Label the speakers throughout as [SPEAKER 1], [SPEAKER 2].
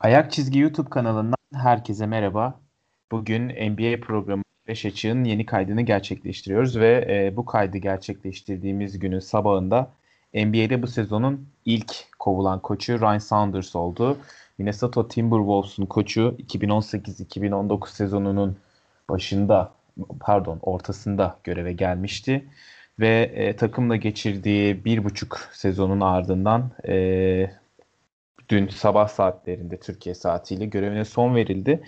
[SPEAKER 1] Ayak Çizgi YouTube kanalından herkese merhaba. Bugün NBA programı 5 açığın yeni kaydını gerçekleştiriyoruz ve e, bu kaydı gerçekleştirdiğimiz günün sabahında NBA'de bu sezonun ilk kovulan koçu Ryan Saunders oldu. Minnesota Timberwolves'un koçu 2018-2019 sezonunun başında pardon ortasında göreve gelmişti ve e, takımla geçirdiği bir buçuk sezonun ardından e, dün sabah saatlerinde Türkiye saatiyle görevine son verildi.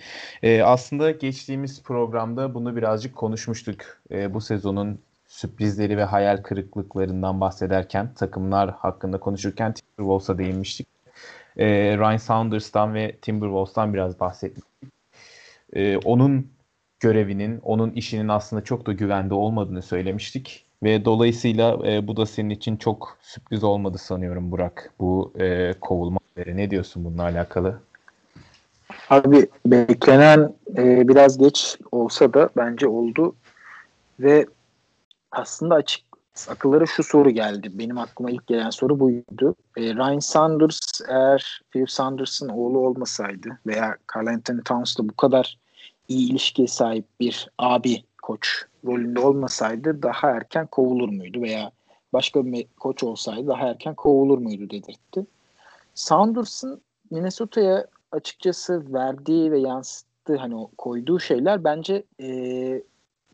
[SPEAKER 1] E, aslında geçtiğimiz programda bunu birazcık konuşmuştuk. E, bu sezonun sürprizleri ve hayal kırıklıklarından bahsederken, takımlar hakkında konuşurken Timberwolves'a değinmiştik. E, Ryan Saunders'tan ve Timberwolves'tan biraz bahsetmiştik. E, onun görevinin, onun işinin aslında çok da güvende olmadığını söylemiştik. Ve dolayısıyla e, bu da senin için çok sürpriz olmadı sanıyorum Burak bu e, kovulma haberi. Ne diyorsun bununla alakalı?
[SPEAKER 2] Abi beklenen e, biraz geç olsa da bence oldu ve aslında açık akıllara şu soru geldi. Benim aklıma ilk gelen soru buydu. E, Ryan Sanders eğer Phil Sanders'ın oğlu olmasaydı veya Carl Anthony Towns'la bu kadar iyi ilişkiye sahip bir abi koç rolünde olmasaydı daha erken kovulur muydu veya başka bir koç olsaydı daha erken kovulur muydu dedirtti. Saunders'ın Minnesota'ya açıkçası verdiği ve yansıttığı hani o koyduğu şeyler bence e,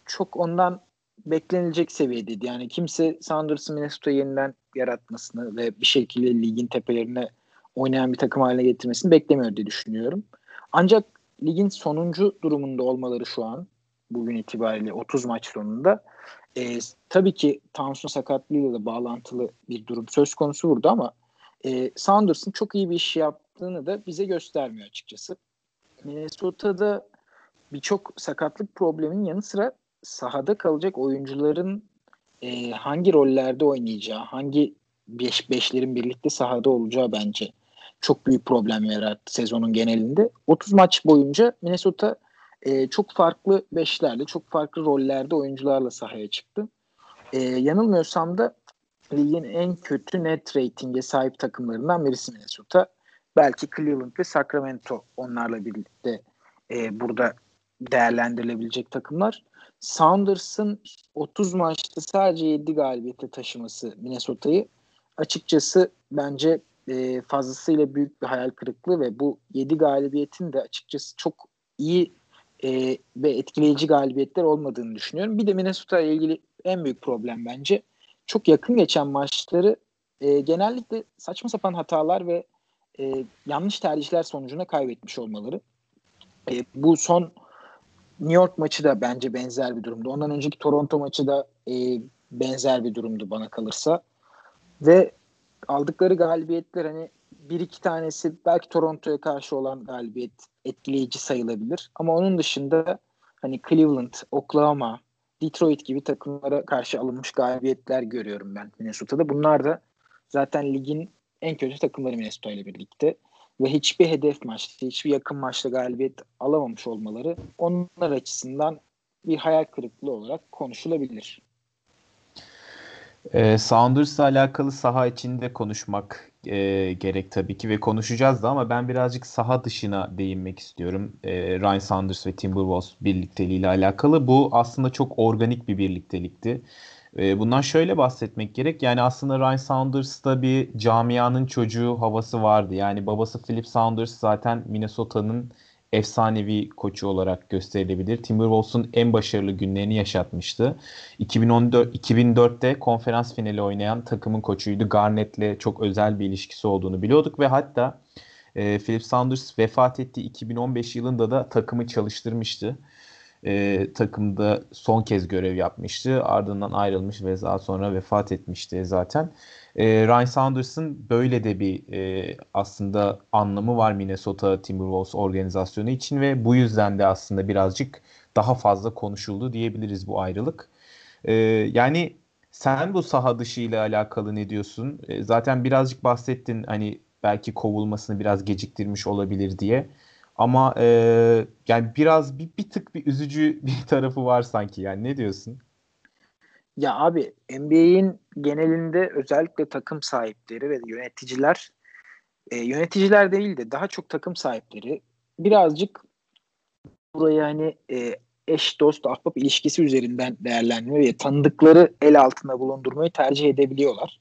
[SPEAKER 2] çok ondan beklenilecek seviyedeydi. Yani kimse Saunders'ın Minnesota'yı yeniden yaratmasını ve bir şekilde ligin tepelerine oynayan bir takım haline getirmesini beklemiyor diye düşünüyorum. Ancak ligin sonuncu durumunda olmaları şu an bugün itibariyle 30 maç sonunda e, tabii ki Towns'un sakatlığıyla da bağlantılı bir durum söz konusu burada ama e, Saunders'ın çok iyi bir iş yaptığını da bize göstermiyor açıkçası. Minnesota'da birçok sakatlık probleminin yanı sıra sahada kalacak oyuncuların e, hangi rollerde oynayacağı, hangi beş, beşlerin birlikte sahada olacağı bence çok büyük problem yarattı sezonun genelinde. 30 maç boyunca Minnesota e, çok farklı beşlerle, çok farklı rollerde oyuncularla sahaya çıktı. E, yanılmıyorsam da ligin en kötü net ratinge sahip takımlarından birisi Minnesota. Belki Cleveland ve Sacramento onlarla birlikte e, burada değerlendirilebilecek takımlar. Saunders'ın 30 maçta sadece 7 galibiyete taşıması Minnesota'yı açıkçası bence e, fazlasıyla büyük bir hayal kırıklığı ve bu 7 galibiyetin de açıkçası çok iyi e, ve etkileyici galibiyetler olmadığını düşünüyorum. Bir de Minnesota ile ilgili en büyük problem bence çok yakın geçen maçları e, genellikle saçma sapan hatalar ve e, yanlış tercihler sonucunda kaybetmiş olmaları. E, bu son New York maçı da bence benzer bir durumdu. Ondan önceki Toronto maçı da e, benzer bir durumdu bana kalırsa. Ve aldıkları galibiyetler hani bir iki tanesi belki Toronto'ya karşı olan galibiyet etkileyici sayılabilir. Ama onun dışında hani Cleveland, Oklahoma, Detroit gibi takımlara karşı alınmış galibiyetler görüyorum ben Minnesota'da. Bunlar da zaten ligin en kötü takımları Minnesota ile birlikte ve hiçbir hedef maçta, hiçbir yakın maçta galibiyet alamamış olmaları onlar açısından bir hayal kırıklığı olarak konuşulabilir.
[SPEAKER 1] E, Sounders'la alakalı saha içinde konuşmak e, gerek tabii ki ve konuşacağız da ama ben birazcık saha dışına değinmek istiyorum. E, Ryan Saunders ve Timberwolves birlikteliğiyle alakalı. Bu aslında çok organik bir birliktelikti. E, bundan şöyle bahsetmek gerek. Yani aslında Ryan Saunders'ta bir camianın çocuğu havası vardı. Yani babası Philip Saunders zaten Minnesota'nın efsanevi koçu olarak gösterilebilir. Timberwolves'un en başarılı günlerini yaşatmıştı. 2014 2004'te konferans finali oynayan takımın koçuydu. Garnett'le çok özel bir ilişkisi olduğunu biliyorduk ve hatta e, Philip Saunders vefat ettiği 2015 yılında da takımı çalıştırmıştı. E, takımda son kez görev yapmıştı. Ardından ayrılmış ve daha sonra vefat etmişti zaten. E, Ryan Saunders'ın böyle de bir e, aslında anlamı var Minnesota Timberwolves organizasyonu için ve bu yüzden de aslında birazcık daha fazla konuşuldu diyebiliriz bu ayrılık. E, yani sen bu saha dışı ile alakalı ne diyorsun? E, zaten birazcık bahsettin hani belki kovulmasını biraz geciktirmiş olabilir diye. Ama e, yani biraz bir, bir tık bir üzücü bir tarafı var sanki yani ne diyorsun?
[SPEAKER 2] Ya abi NBA'in genelinde özellikle takım sahipleri ve yöneticiler e, yöneticiler değil de daha çok takım sahipleri birazcık burayı hani e, eş dost ahbap ilişkisi üzerinden değerlendirme ve tanıdıkları el altında bulundurmayı tercih edebiliyorlar.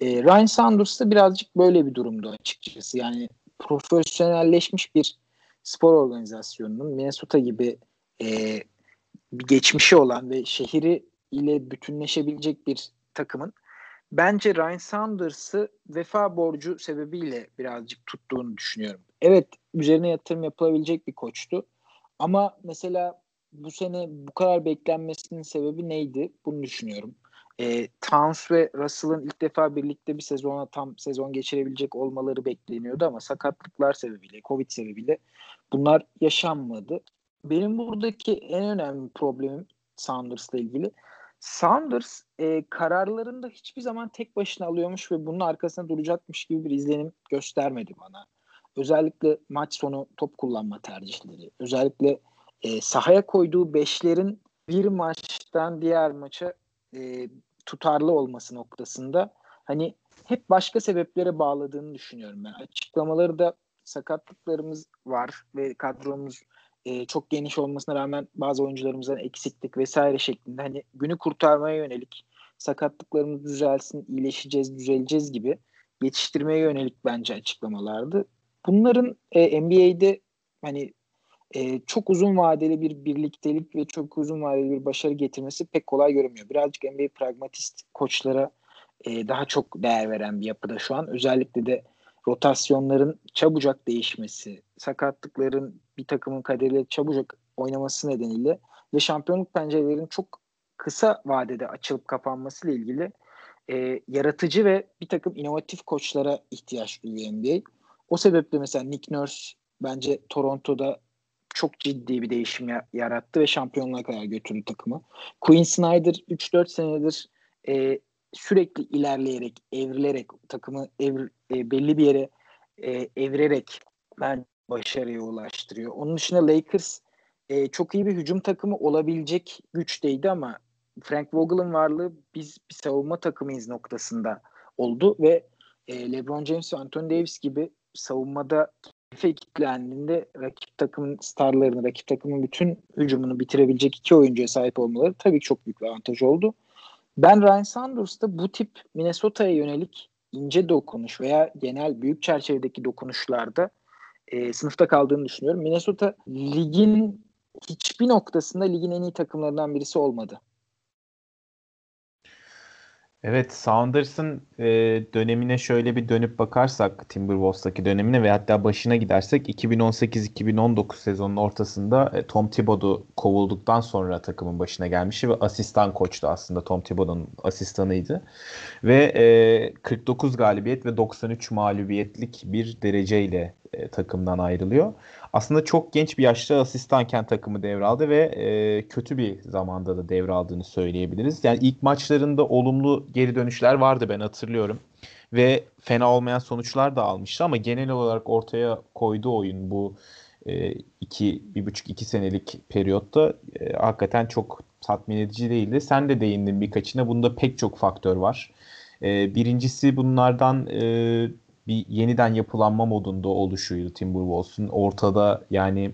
[SPEAKER 2] E, Ryan Saunders da birazcık böyle bir durumda açıkçası. Yani profesyonelleşmiş bir spor organizasyonunun Minnesota gibi e, bir geçmişi olan ve şehri ile bütünleşebilecek bir takımın bence Ryan Saunders'ı vefa borcu sebebiyle birazcık tuttuğunu düşünüyorum. Evet üzerine yatırım yapılabilecek bir koçtu. Ama mesela bu sene bu kadar beklenmesinin sebebi neydi? Bunu düşünüyorum. E, Towns ve Russell'ın ilk defa birlikte bir sezona tam sezon geçirebilecek olmaları bekleniyordu ama sakatlıklar sebebiyle, Covid sebebiyle bunlar yaşanmadı. Benim buradaki en önemli problemim Saunders'la ilgili. Saunders e, kararlarında hiçbir zaman tek başına alıyormuş ve bunun arkasında duracakmış gibi bir izlenim göstermedi bana. Özellikle maç sonu top kullanma tercihleri, özellikle e, sahaya koyduğu beşlerin bir maçtan diğer maça e, tutarlı olması noktasında hani hep başka sebeplere bağladığını düşünüyorum ben. Açıklamaları da sakatlıklarımız var ve kadromuz e, çok geniş olmasına rağmen bazı oyuncularımızdan eksiklik vesaire şeklinde hani günü kurtarmaya yönelik sakatlıklarımız düzelsin, iyileşeceğiz, düzeleceğiz gibi yetiştirmeye yönelik bence açıklamalardı. Bunların e, NBA'de hani e, çok uzun vadeli bir birliktelik ve çok uzun vadeli bir başarı getirmesi pek kolay görünmüyor. Birazcık NBA pragmatist koçlara e, daha çok değer veren bir yapıda şu an. Özellikle de rotasyonların çabucak değişmesi, sakatlıkların bir takımın kaderiyle çabucak oynaması nedeniyle ve şampiyonluk pencerelerinin çok kısa vadede açılıp kapanması ile ilgili e, yaratıcı ve bir takım inovatif koçlara ihtiyaç duyuyor NBA. O sebeple mesela Nick Nurse bence Toronto'da çok ciddi bir değişim yarattı ve şampiyonluğa kadar götürdü takımı. Quinn Snyder 3-4 senedir e, sürekli ilerleyerek, evrilerek takımı evr, e, belli bir yere e, evirerek ben başarıya ulaştırıyor. Onun dışında Lakers e, çok iyi bir hücum takımı olabilecek güçteydi ama Frank Vogel'ın varlığı biz bir savunma takımıyız noktasında oldu ve e, LeBron James ve Anthony Davis gibi savunmada kilitlendiğinde rakip takımın starlarını, rakip takımın bütün hücumunu bitirebilecek iki oyuncuya sahip olmaları tabii çok büyük bir avantaj oldu. Ben Ryan Sanders'ta bu tip Minnesota'ya yönelik ince dokunuş veya genel büyük çerçevedeki dokunuşlarda e, sınıfta kaldığını düşünüyorum. Minnesota ligin hiçbir noktasında ligin en iyi takımlarından birisi olmadı.
[SPEAKER 1] Evet, Saunders'ın e, dönemine şöyle bir dönüp bakarsak Timberwolves'taki dönemine ve hatta başına gidersek 2018-2019 sezonun ortasında e, Tom Thibodeau kovulduktan sonra takımın başına gelmişti ve asistan koçtu aslında Tom Thibodeau'nun asistanıydı. Ve e, 49 galibiyet ve 93 mağlubiyetlik bir dereceyle e, takımdan ayrılıyor. Aslında çok genç bir yaşta asistanken takımı devraldı ve e, kötü bir zamanda da devraldığını söyleyebiliriz. Yani ilk maçlarında olumlu geri dönüşler vardı ben hatırlıyorum. Ve fena olmayan sonuçlar da almıştı ama genel olarak ortaya koyduğu oyun bu e, iki, bir buçuk iki senelik periyotta e, hakikaten çok tatmin edici değildi. Sen de değindin birkaçına. Bunda pek çok faktör var. E, birincisi bunlardan e, bir yeniden yapılanma modunda oluşuydu Timberwolves'un. Ortada yani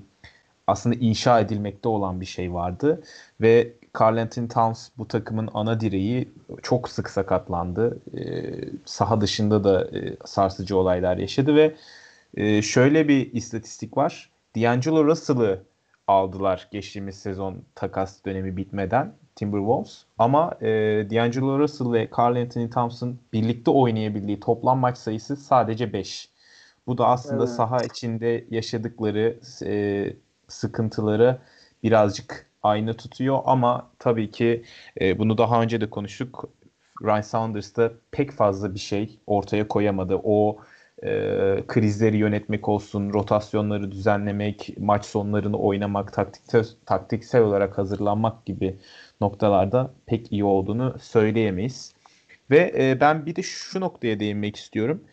[SPEAKER 1] aslında inşa edilmekte olan bir şey vardı ve Carl Anthony Towns bu takımın ana direği çok sık sakatlandı. Ee, saha dışında da e, sarsıcı olaylar yaşadı ve e, şöyle bir istatistik var. D'Angelo Russell'ı aldılar geçtiğimiz sezon takas dönemi bitmeden. Timberwolves. Ama e, D'Angelo Russell ve Carl Anthony Thompson birlikte oynayabildiği toplam maç sayısı sadece 5. Bu da aslında evet. saha içinde yaşadıkları e, sıkıntıları birazcık aynı tutuyor ama tabii ki e, bunu daha önce de konuştuk. Ryan Saunders da pek fazla bir şey ortaya koyamadı. O e, krizleri yönetmek olsun, rotasyonları düzenlemek, maç sonlarını oynamak, taktiksel, taktiksel olarak hazırlanmak gibi noktalarda pek iyi olduğunu söyleyemeyiz. Ve e, ben bir de şu noktaya değinmek istiyorum.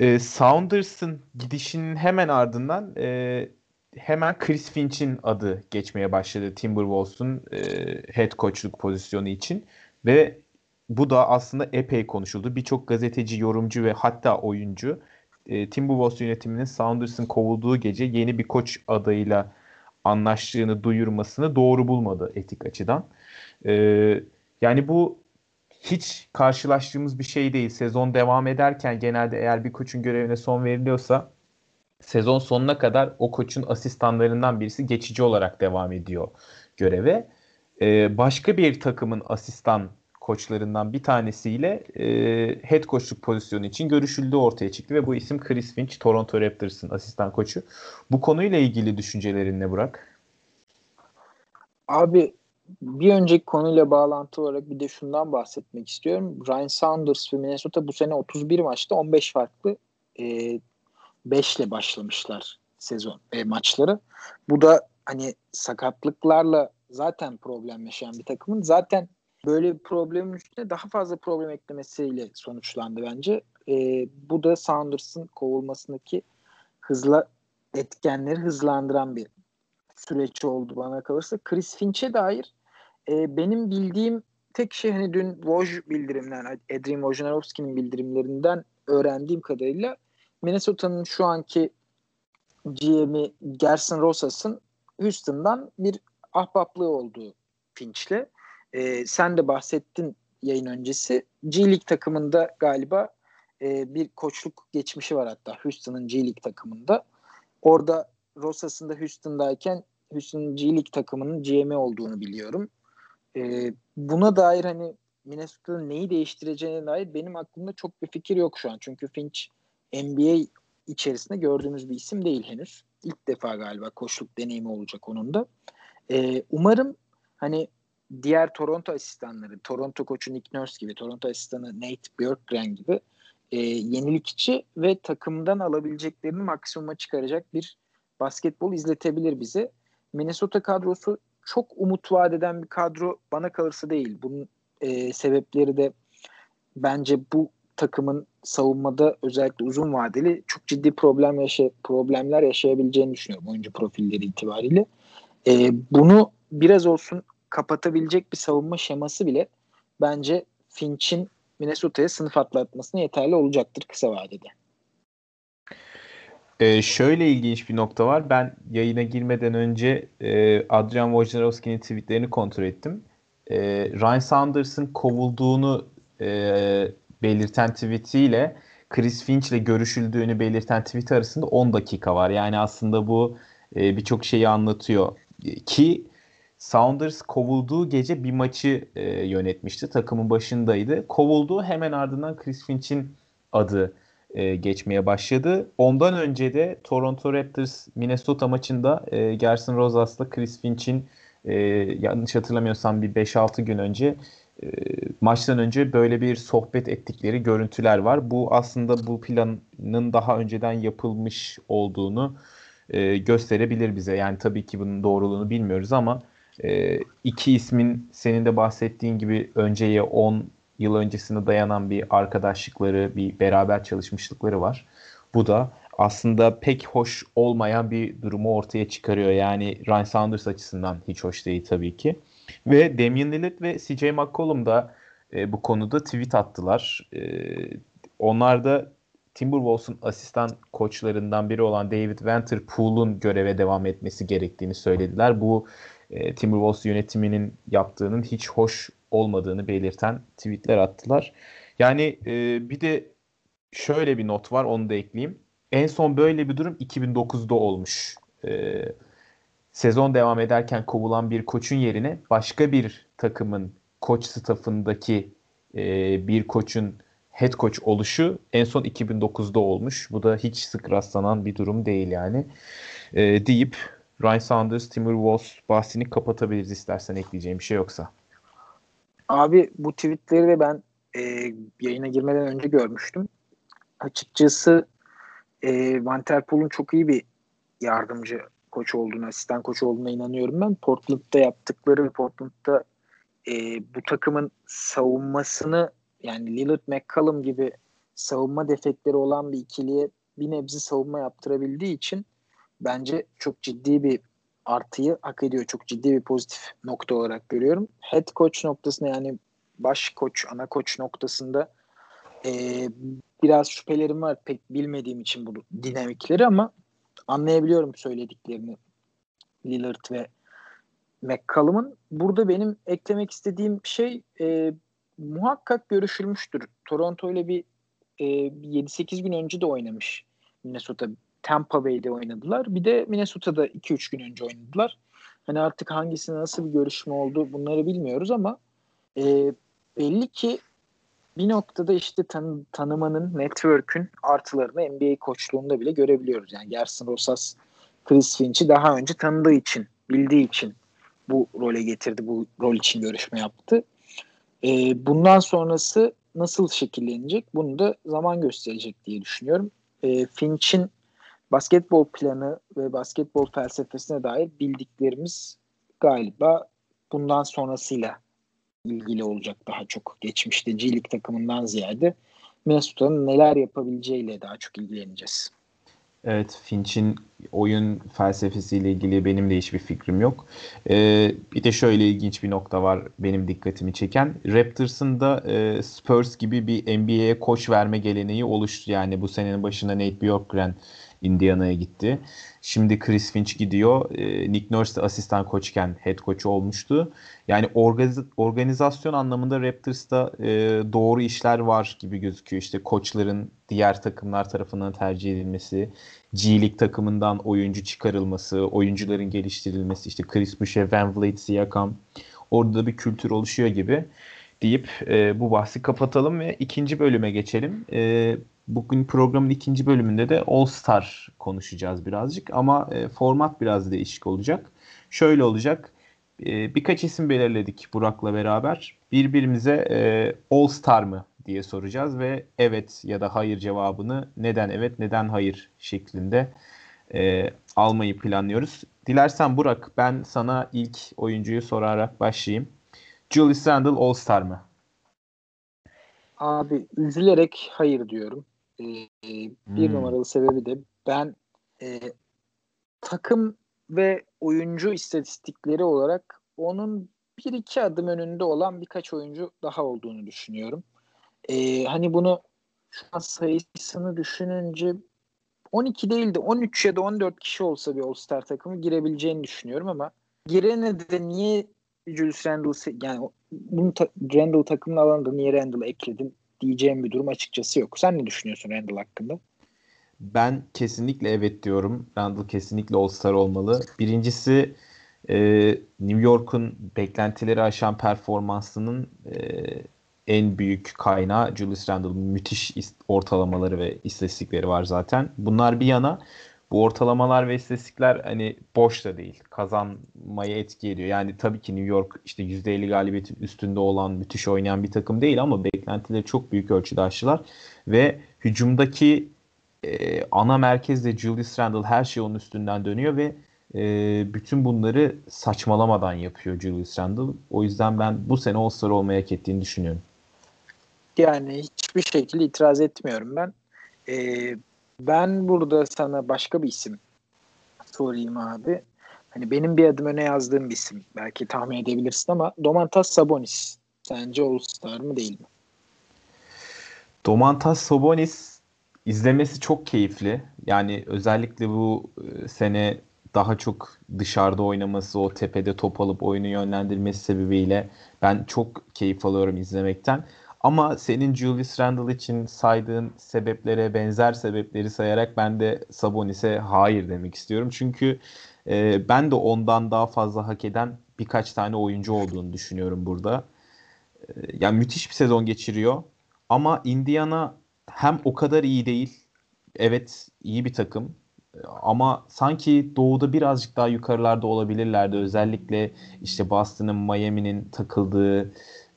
[SPEAKER 1] E, Saunders'ın gidişinin hemen ardından e, hemen Chris Finch'in adı geçmeye başladı Timberwolves'un e, head coachluk pozisyonu için ve bu da aslında epey konuşuldu. Birçok gazeteci, yorumcu ve hatta oyuncu e, Timberwolves yönetiminin Saunders'ın kovulduğu gece yeni bir koç adayıyla anlaştığını duyurmasını doğru bulmadı etik açıdan. E, yani bu hiç karşılaştığımız bir şey değil. Sezon devam ederken genelde eğer bir koçun görevine son veriliyorsa sezon sonuna kadar o koçun asistanlarından birisi geçici olarak devam ediyor göreve. Ee, başka bir takımın asistan koçlarından bir tanesiyle e, head coachluk pozisyonu için görüşüldüğü ortaya çıktı ve bu isim Chris Finch, Toronto Raptors'ın asistan koçu. Bu konuyla ilgili düşüncelerin ne Burak?
[SPEAKER 2] Abi bir önceki konuyla bağlantı olarak bir de şundan bahsetmek istiyorum. Ryan Saunders ve Minnesota bu sene 31 maçta 15 farklı e, 5 ile başlamışlar sezon e, maçları. Bu da hani sakatlıklarla zaten problem yaşayan bir takımın zaten böyle bir problemin üstüne daha fazla problem eklemesiyle sonuçlandı bence. E, bu da Saunders'ın kovulmasındaki hızla etkenleri hızlandıran bir süreç oldu bana kalırsa. Chris Finch'e dair e, benim bildiğim tek şey hani dün Woj bildirimler, Adrian Wojnarowski'nin bildirimlerinden öğrendiğim kadarıyla Minnesota'nın şu anki GM'i Gerson Rosas'ın Houston'dan bir ahbaplığı olduğu Finch'le. E, sen de bahsettin yayın öncesi. G League takımında galiba e, bir koçluk geçmişi var hatta Houston'ın G League takımında. Orada Rosas'ın da Houston'dayken Houston G League takımının GM'i olduğunu biliyorum. E, buna dair hani Minnesota'nın neyi değiştireceğine dair benim aklımda çok bir fikir yok şu an. Çünkü Finch NBA içerisinde gördüğümüz bir isim değil henüz. İlk defa galiba koçluk deneyimi olacak onun da. E, umarım hani diğer Toronto asistanları, Toronto koçu Nick Nurse gibi, Toronto asistanı Nate Bjorkgren gibi e, yenilikçi ve takımdan alabileceklerini maksimuma çıkaracak bir basketbol izletebilir bize. Minnesota kadrosu çok umut vaat eden bir kadro bana kalırsa değil. Bunun e, sebepleri de bence bu takımın savunmada özellikle uzun vadeli çok ciddi problem yaşa problemler yaşayabileceğini düşünüyorum oyuncu profilleri itibariyle. E, bunu biraz olsun kapatabilecek bir savunma şeması bile bence Finch'in Minnesota'ya sınıf atlatmasına yeterli olacaktır kısa vadede.
[SPEAKER 1] Ee, şöyle ilginç bir nokta var. Ben yayına girmeden önce e, Adrian Wojnarowski'nin tweetlerini kontrol ettim. E, Ryan Saunders'ın kovulduğunu e, belirten tweetiyle Chris Finch ile görüşüldüğünü belirten tweet arasında 10 dakika var. Yani aslında bu e, birçok şeyi anlatıyor. Ki Saunders kovulduğu gece bir maçı e, yönetmişti. Takımın başındaydı. Kovulduğu hemen ardından Chris Finch'in adı e, geçmeye başladı. Ondan önce de Toronto Raptors Minnesota maçında e, Gerson Rosas'la Chris Finch'in e, yanlış hatırlamıyorsam bir 5-6 gün önce e, maçtan önce böyle bir sohbet ettikleri görüntüler var. Bu aslında bu planın daha önceden yapılmış olduğunu e, gösterebilir bize. Yani tabii ki bunun doğruluğunu bilmiyoruz ama e, iki ismin senin de bahsettiğin gibi önceye 10 yıl öncesine dayanan bir arkadaşlıkları, bir beraber çalışmışlıkları var. Bu da aslında pek hoş olmayan bir durumu ortaya çıkarıyor. Yani Ryan Saunders açısından hiç hoş değil tabii ki. Ve Damian Lillard ve CJ McCollum da e, bu konuda tweet attılar. E, onlar da Timberwolves'un asistan koçlarından biri olan David Vanterpool'un göreve devam etmesi gerektiğini söylediler. Bu e, Timberwolves yönetiminin yaptığının hiç hoş olmadığını belirten tweetler attılar. Yani e, bir de şöyle bir not var onu da ekleyeyim. En son böyle bir durum 2009'da olmuş. E, sezon devam ederken kovulan bir koçun yerine başka bir takımın koç staffındaki e, bir koçun head coach oluşu en son 2009'da olmuş. Bu da hiç sık rastlanan bir durum değil yani. E, deyip Ryan Saunders, Timberwolves bahsini kapatabiliriz istersen ekleyeceğim bir şey yoksa.
[SPEAKER 2] Abi bu tweetleri de ben e, yayına girmeden önce görmüştüm. Açıkçası e, Van Terpool'un çok iyi bir yardımcı koç olduğunu, asistan koç olduğuna inanıyorum ben. Portland'da yaptıkları Portland'da e, bu takımın savunmasını yani Lillard McCallum gibi savunma defekleri olan bir ikiliye bir nebze savunma yaptırabildiği için bence çok ciddi bir artıyı hak ediyor. Çok ciddi bir pozitif nokta olarak görüyorum. Head coach noktasında yani baş koç, ana koç noktasında e, biraz şüphelerim var pek bilmediğim için bu dinamikleri ama anlayabiliyorum söylediklerini Lillard ve McCallum'un. Burada benim eklemek istediğim şey e, muhakkak görüşülmüştür. Toronto ile bir e, 7-8 gün önce de oynamış Minnesota. Tampa Bay'de oynadılar. Bir de Minnesota'da 2-3 gün önce oynadılar. Hani artık hangisine nasıl bir görüşme oldu bunları bilmiyoruz ama e, belli ki bir noktada işte tan- tanımanın, network'ün artılarını NBA koçluğunda bile görebiliyoruz. Yani Gerson Rosas, Chris Finch'i daha önce tanıdığı için, bildiği için bu role getirdi, bu rol için görüşme yaptı. E, bundan sonrası nasıl şekillenecek bunu da zaman gösterecek diye düşünüyorum. E, Finch'in basketbol planı ve basketbol felsefesine dair bildiklerimiz galiba bundan sonrasıyla ilgili olacak daha çok. Geçmişte G takımından ziyade Minnesota'nın neler yapabileceğiyle daha çok ilgileneceğiz.
[SPEAKER 1] Evet Finch'in oyun felsefesiyle ilgili benim de hiçbir fikrim yok. Ee, bir de şöyle ilginç bir nokta var benim dikkatimi çeken. Raptors'ın da e, Spurs gibi bir NBA'ye koç verme geleneği oluştu. Yani bu senenin başında Nate Bjorkgren Indiana'ya gitti. Şimdi Chris Finch gidiyor. E, Nick Nurse de asistan koçken head coach olmuştu. Yani organiz- organizasyon anlamında Raptors'ta e, doğru işler var gibi gözüküyor. İşte koçların diğer takımlar tarafından tercih edilmesi, G League takımından oyuncu çıkarılması, oyuncuların geliştirilmesi, işte Chris Boucher, Van Vliet, Siakam orada bir kültür oluşuyor gibi deyip e, bu bahsi kapatalım ve ikinci bölüme geçelim. E, bugün programın ikinci bölümünde de All Star konuşacağız birazcık ama e, format biraz değişik olacak. Şöyle olacak. E, birkaç isim belirledik Burak'la beraber. Birbirimize e, All Star mı diye soracağız ve evet ya da hayır cevabını neden evet neden hayır şeklinde e, almayı planlıyoruz. Dilersen Burak ben sana ilk oyuncuyu sorarak başlayayım. Julius Randle All Star mı?
[SPEAKER 2] Abi üzülerek hayır diyorum. Ee, bir hmm. numaralı sebebi de ben e, takım ve oyuncu istatistikleri olarak onun bir iki adım önünde olan birkaç oyuncu daha olduğunu düşünüyorum. Ee, hani bunu şu an sayısını düşününce 12 değil de 13 ya da 14 kişi olsa bir All-Star takımı girebileceğini düşünüyorum ama girene de niye Julius Randle yani bunu ta, Randle takımın alanında niye Randle'ı ekledin diyeceğim bir durum açıkçası yok. Sen ne düşünüyorsun Randle hakkında?
[SPEAKER 1] Ben kesinlikle evet diyorum. Randle kesinlikle All-Star olmalı. Birincisi e, New York'un beklentileri aşan performansının e, en büyük kaynağı Julius Randle'ın müthiş ortalamaları ve istatistikleri var zaten. Bunlar bir yana bu ortalamalar ve istatistikler hani boş da değil. Kazanmaya etki ediyor. Yani tabii ki New York işte %50 galibiyetin üstünde olan müthiş oynayan bir takım değil ama beklentileri çok büyük ölçüde aştılar. Ve hücumdaki e, ana merkezde Julius Randle her şey onun üstünden dönüyor ve e, bütün bunları saçmalamadan yapıyor Julius Randle. O yüzden ben bu sene All-Star olmaya hak ettiğini düşünüyorum.
[SPEAKER 2] Yani hiçbir şekilde itiraz etmiyorum ben. Ee, ben burada sana başka bir isim sorayım abi. Hani benim bir adım öne yazdığım bir isim. Belki tahmin edebilirsin ama Domantas Sabonis. Sence All-Star mı değil mi?
[SPEAKER 1] Domantas Sabonis izlemesi çok keyifli. Yani özellikle bu e, sene daha çok dışarıda oynaması, o tepede top alıp oyunu yönlendirmesi sebebiyle ben çok keyif alıyorum izlemekten. Ama senin Julius Randle için saydığın sebeplere benzer sebepleri sayarak ben de Sabonis'e hayır demek istiyorum. Çünkü e, ben de ondan daha fazla hak eden birkaç tane oyuncu olduğunu düşünüyorum burada. E, yani müthiş bir sezon geçiriyor. Ama Indiana hem o kadar iyi değil. Evet iyi bir takım. Ama sanki doğuda birazcık daha yukarılarda olabilirlerdi. Özellikle işte Boston'ın, Miami'nin takıldığı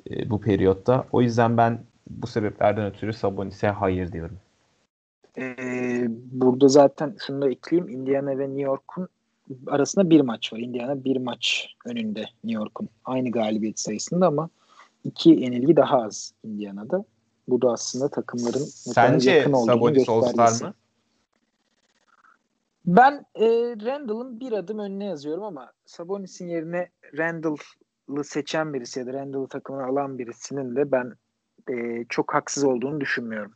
[SPEAKER 1] e, bu periyotta. O yüzden ben bu sebeplerden ötürü Sabonis'e hayır diyorum.
[SPEAKER 2] Ee, burada zaten şunu da ekleyeyim. Indiana ve New York'un arasında bir maç var. Indiana bir maç önünde New York'un. Aynı galibiyet sayısında ama iki yenilgi daha az Indiana'da. Bu da aslında takımların
[SPEAKER 1] Sence yakın olduğunu Sabonis All-Star mı?
[SPEAKER 2] Ben e, Randall'ın bir adım önüne yazıyorum ama Sabonis'in yerine Randall seçen birisi ya da Randall takımını alan birisinin de ben e, çok haksız olduğunu düşünmüyorum.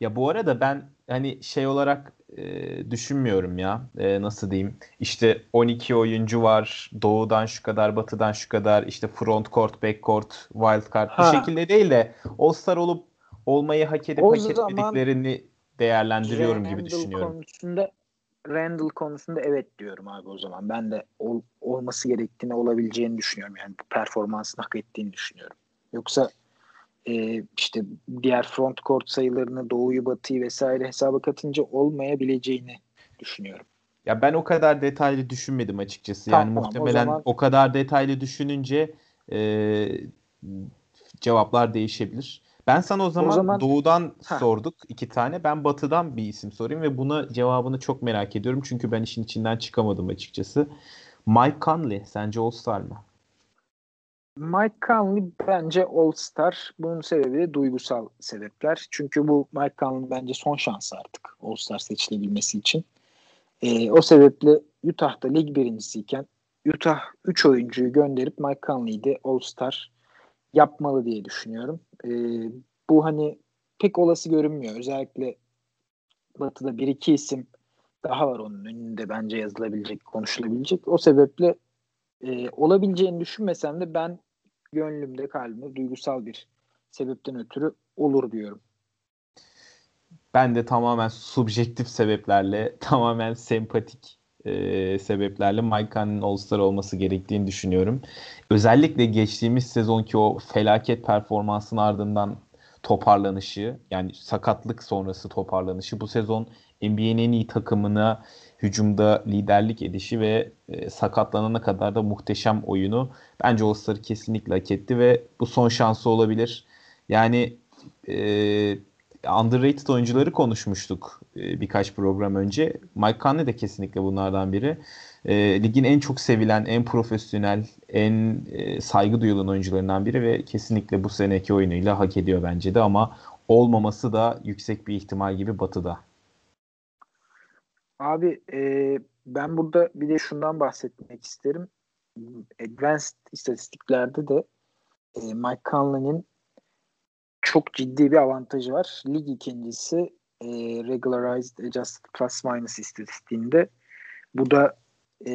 [SPEAKER 1] Ya bu arada ben hani şey olarak e, düşünmüyorum ya. E, nasıl diyeyim? İşte 12 oyuncu var. Doğudan şu kadar, batıdan şu kadar. işte front court, back court, wild card. Ha. Bu şekilde değil de All-Star olup olmayı hak edip o hak etmediklerini değerlendiriyorum gibi düşünüyorum.
[SPEAKER 2] Konusunda Randall konusunda evet diyorum abi o zaman. Ben de ol, olması gerektiğini olabileceğini düşünüyorum. Yani bu performansını hak ettiğini düşünüyorum. Yoksa e, işte diğer front court sayılarını doğuyu batıyı vesaire hesaba katınca olmayabileceğini düşünüyorum.
[SPEAKER 1] Ya ben o kadar detaylı düşünmedim açıkçası. Tamam, yani muhtemelen o, zaman... o kadar detaylı düşününce e, cevaplar değişebilir. Ben sana o zaman, o zaman... doğudan Heh. sorduk iki tane. Ben batıdan bir isim sorayım ve buna cevabını çok merak ediyorum. Çünkü ben işin içinden çıkamadım açıkçası. Mike Conley sence All-Star mı?
[SPEAKER 2] Mike Conley bence All-Star. Bunun sebebi de duygusal sebepler. Çünkü bu Mike Conley bence son şansı artık All-Star seçilebilmesi için. Ee, o sebeple Utah'da lig birincisiyken Utah 3 oyuncuyu gönderip Mike Conley'i de All-Star yapmalı diye düşünüyorum. Ee, bu hani pek olası görünmüyor. Özellikle Batı'da bir iki isim daha var onun önünde bence yazılabilecek, konuşulabilecek. O sebeple e, olabileceğini düşünmesem de ben gönlümde kalbimde duygusal bir sebepten ötürü olur diyorum.
[SPEAKER 1] Ben de tamamen subjektif sebeplerle, tamamen sempatik e, sebeplerle Mike Conley'nin All-Star olması gerektiğini düşünüyorum. Özellikle geçtiğimiz sezonki o felaket performansın ardından toparlanışı, yani sakatlık sonrası toparlanışı bu sezon NBA'nin en iyi takımına hücumda liderlik edişi ve e, sakatlanana kadar da muhteşem oyunu bence All-Star'ı kesinlikle hak etti ve bu son şansı olabilir. Yani e, underrated oyuncuları konuşmuştuk e, birkaç program önce. Mike Conley de kesinlikle bunlardan biri. E, ligin en çok sevilen, en profesyonel, en e, saygı duyulan oyuncularından biri ve kesinlikle bu seneki oyunuyla hak ediyor bence de ama olmaması da yüksek bir ihtimal gibi Batı'da.
[SPEAKER 2] Abi e, ben burada bir de şundan bahsetmek isterim. Advanced istatistiklerde de e, Mike Conley'nin çok ciddi bir avantajı var. Lig ikincisi e, Regularized Adjusted Plus Minus istatistiğinde. Bu da e,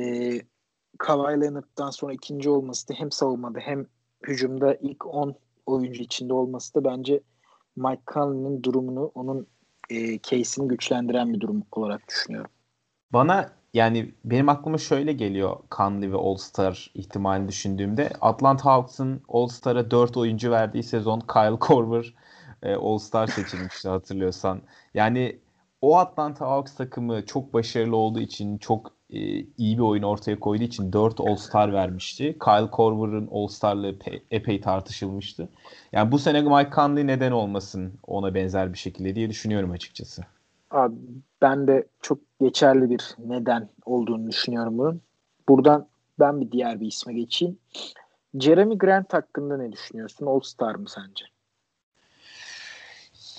[SPEAKER 2] Kawhi Leonard'dan sonra ikinci olması da hem savunmada hem hücumda ilk 10 oyuncu içinde olması da bence Mike Conley'nin durumunu, onun e, case'ini güçlendiren bir durum olarak düşünüyorum.
[SPEAKER 1] Bana yani benim aklıma şöyle geliyor Conley ve All-Star ihtimalini düşündüğümde. Atlanta Hawks'ın All-Star'a 4 oyuncu verdiği sezon Kyle Korver e, All-Star seçilmişti hatırlıyorsan. Yani o Atlanta Hawks takımı çok başarılı olduğu için, çok e, iyi bir oyun ortaya koyduğu için 4 All-Star vermişti. Kyle Korver'ın All-Star'lığı epey, tartışılmıştı. Yani bu sene Mike Conley neden olmasın ona benzer bir şekilde diye düşünüyorum açıkçası.
[SPEAKER 2] Abi ben de çok geçerli bir neden olduğunu düşünüyorum bunun. Buradan ben bir diğer bir isme geçeyim. Jeremy Grant hakkında ne düşünüyorsun? All Star mı sence?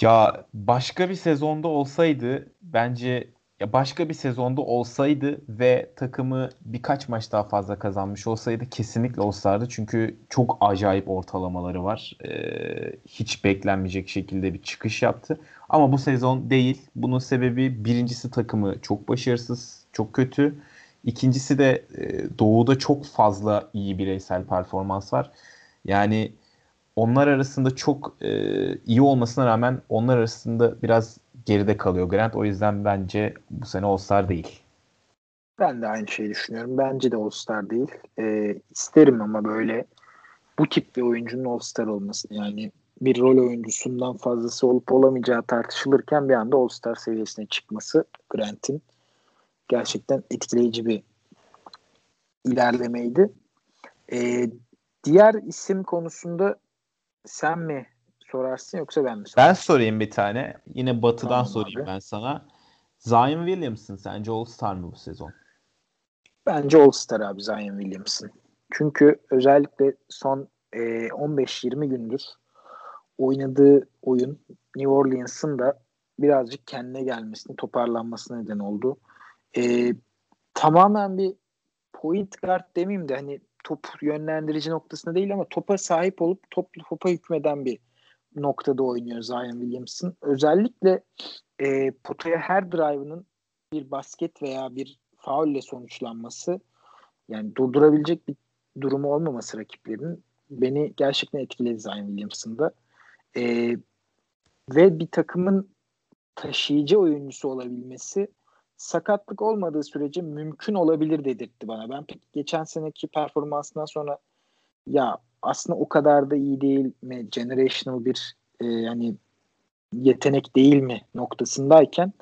[SPEAKER 1] Ya başka bir sezonda olsaydı bence ya başka bir sezonda olsaydı ve takımı birkaç maç daha fazla kazanmış olsaydı kesinlikle olsaydı. Çünkü çok acayip ortalamaları var. Ee, hiç beklenmeyecek şekilde bir çıkış yaptı. Ama bu sezon değil. Bunun sebebi birincisi takımı çok başarısız, çok kötü. İkincisi de e, Doğu'da çok fazla iyi bireysel performans var. Yani onlar arasında çok e, iyi olmasına rağmen onlar arasında biraz geride kalıyor Grant. O yüzden bence bu sene All-Star değil.
[SPEAKER 2] Ben de aynı şeyi düşünüyorum. Bence de All-Star değil. E, isterim ama böyle bu tip bir oyuncunun All-Star olmasını yani bir rol oyuncusundan fazlası olup olamayacağı tartışılırken bir anda All-Star seviyesine çıkması Grant'in gerçekten etkileyici bir ilerlemeydi. Ee, diğer isim konusunda sen mi sorarsın yoksa ben mi
[SPEAKER 1] sorayım? Ben sorayım bir tane. Yine batıdan tamam sorayım abi. ben sana. Zion Williamson sence All-Star mı bu sezon?
[SPEAKER 2] Bence All-Star abi Zion Williamson. Çünkü özellikle son e, 15-20 gündür oynadığı oyun New Orleans'ın da birazcık kendine gelmesini, toparlanmasına neden oldu. E, tamamen bir point guard demeyeyim de hani top yönlendirici noktasında değil ama topa sahip olup top, topa hükmeden bir noktada oynuyor Zion Williamson. Özellikle e, potaya her drive'ının bir basket veya bir faulle sonuçlanması yani durdurabilecek bir durumu olmaması rakiplerinin beni gerçekten etkiledi Zion Williamson'da. E, ve bir takımın taşıyıcı oyuncusu olabilmesi sakatlık olmadığı sürece mümkün olabilir dedirtti bana. Ben pek geçen seneki performansından sonra ya aslında o kadar da iyi değil mi? Generational bir e, yani yetenek değil mi noktasındayken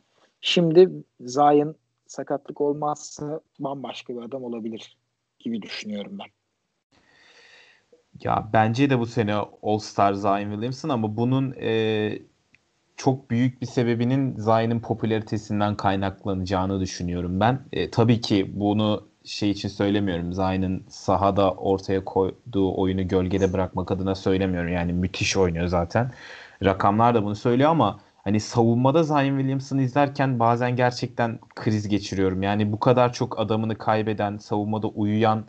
[SPEAKER 2] şimdi Zion sakatlık olmazsa bambaşka bir adam olabilir gibi düşünüyorum ben.
[SPEAKER 1] Ya bence de bu sene All Star Zion Williamson ama bunun e, çok büyük bir sebebinin Zion'ın popülaritesinden kaynaklanacağını düşünüyorum ben. E, tabii ki bunu şey için söylemiyorum. Zion'ın sahada ortaya koyduğu oyunu gölgede bırakmak adına söylemiyorum. Yani müthiş oynuyor zaten. Rakamlar da bunu söylüyor ama hani savunmada Zion Williamson'ı izlerken bazen gerçekten kriz geçiriyorum. Yani bu kadar çok adamını kaybeden, savunmada uyuyan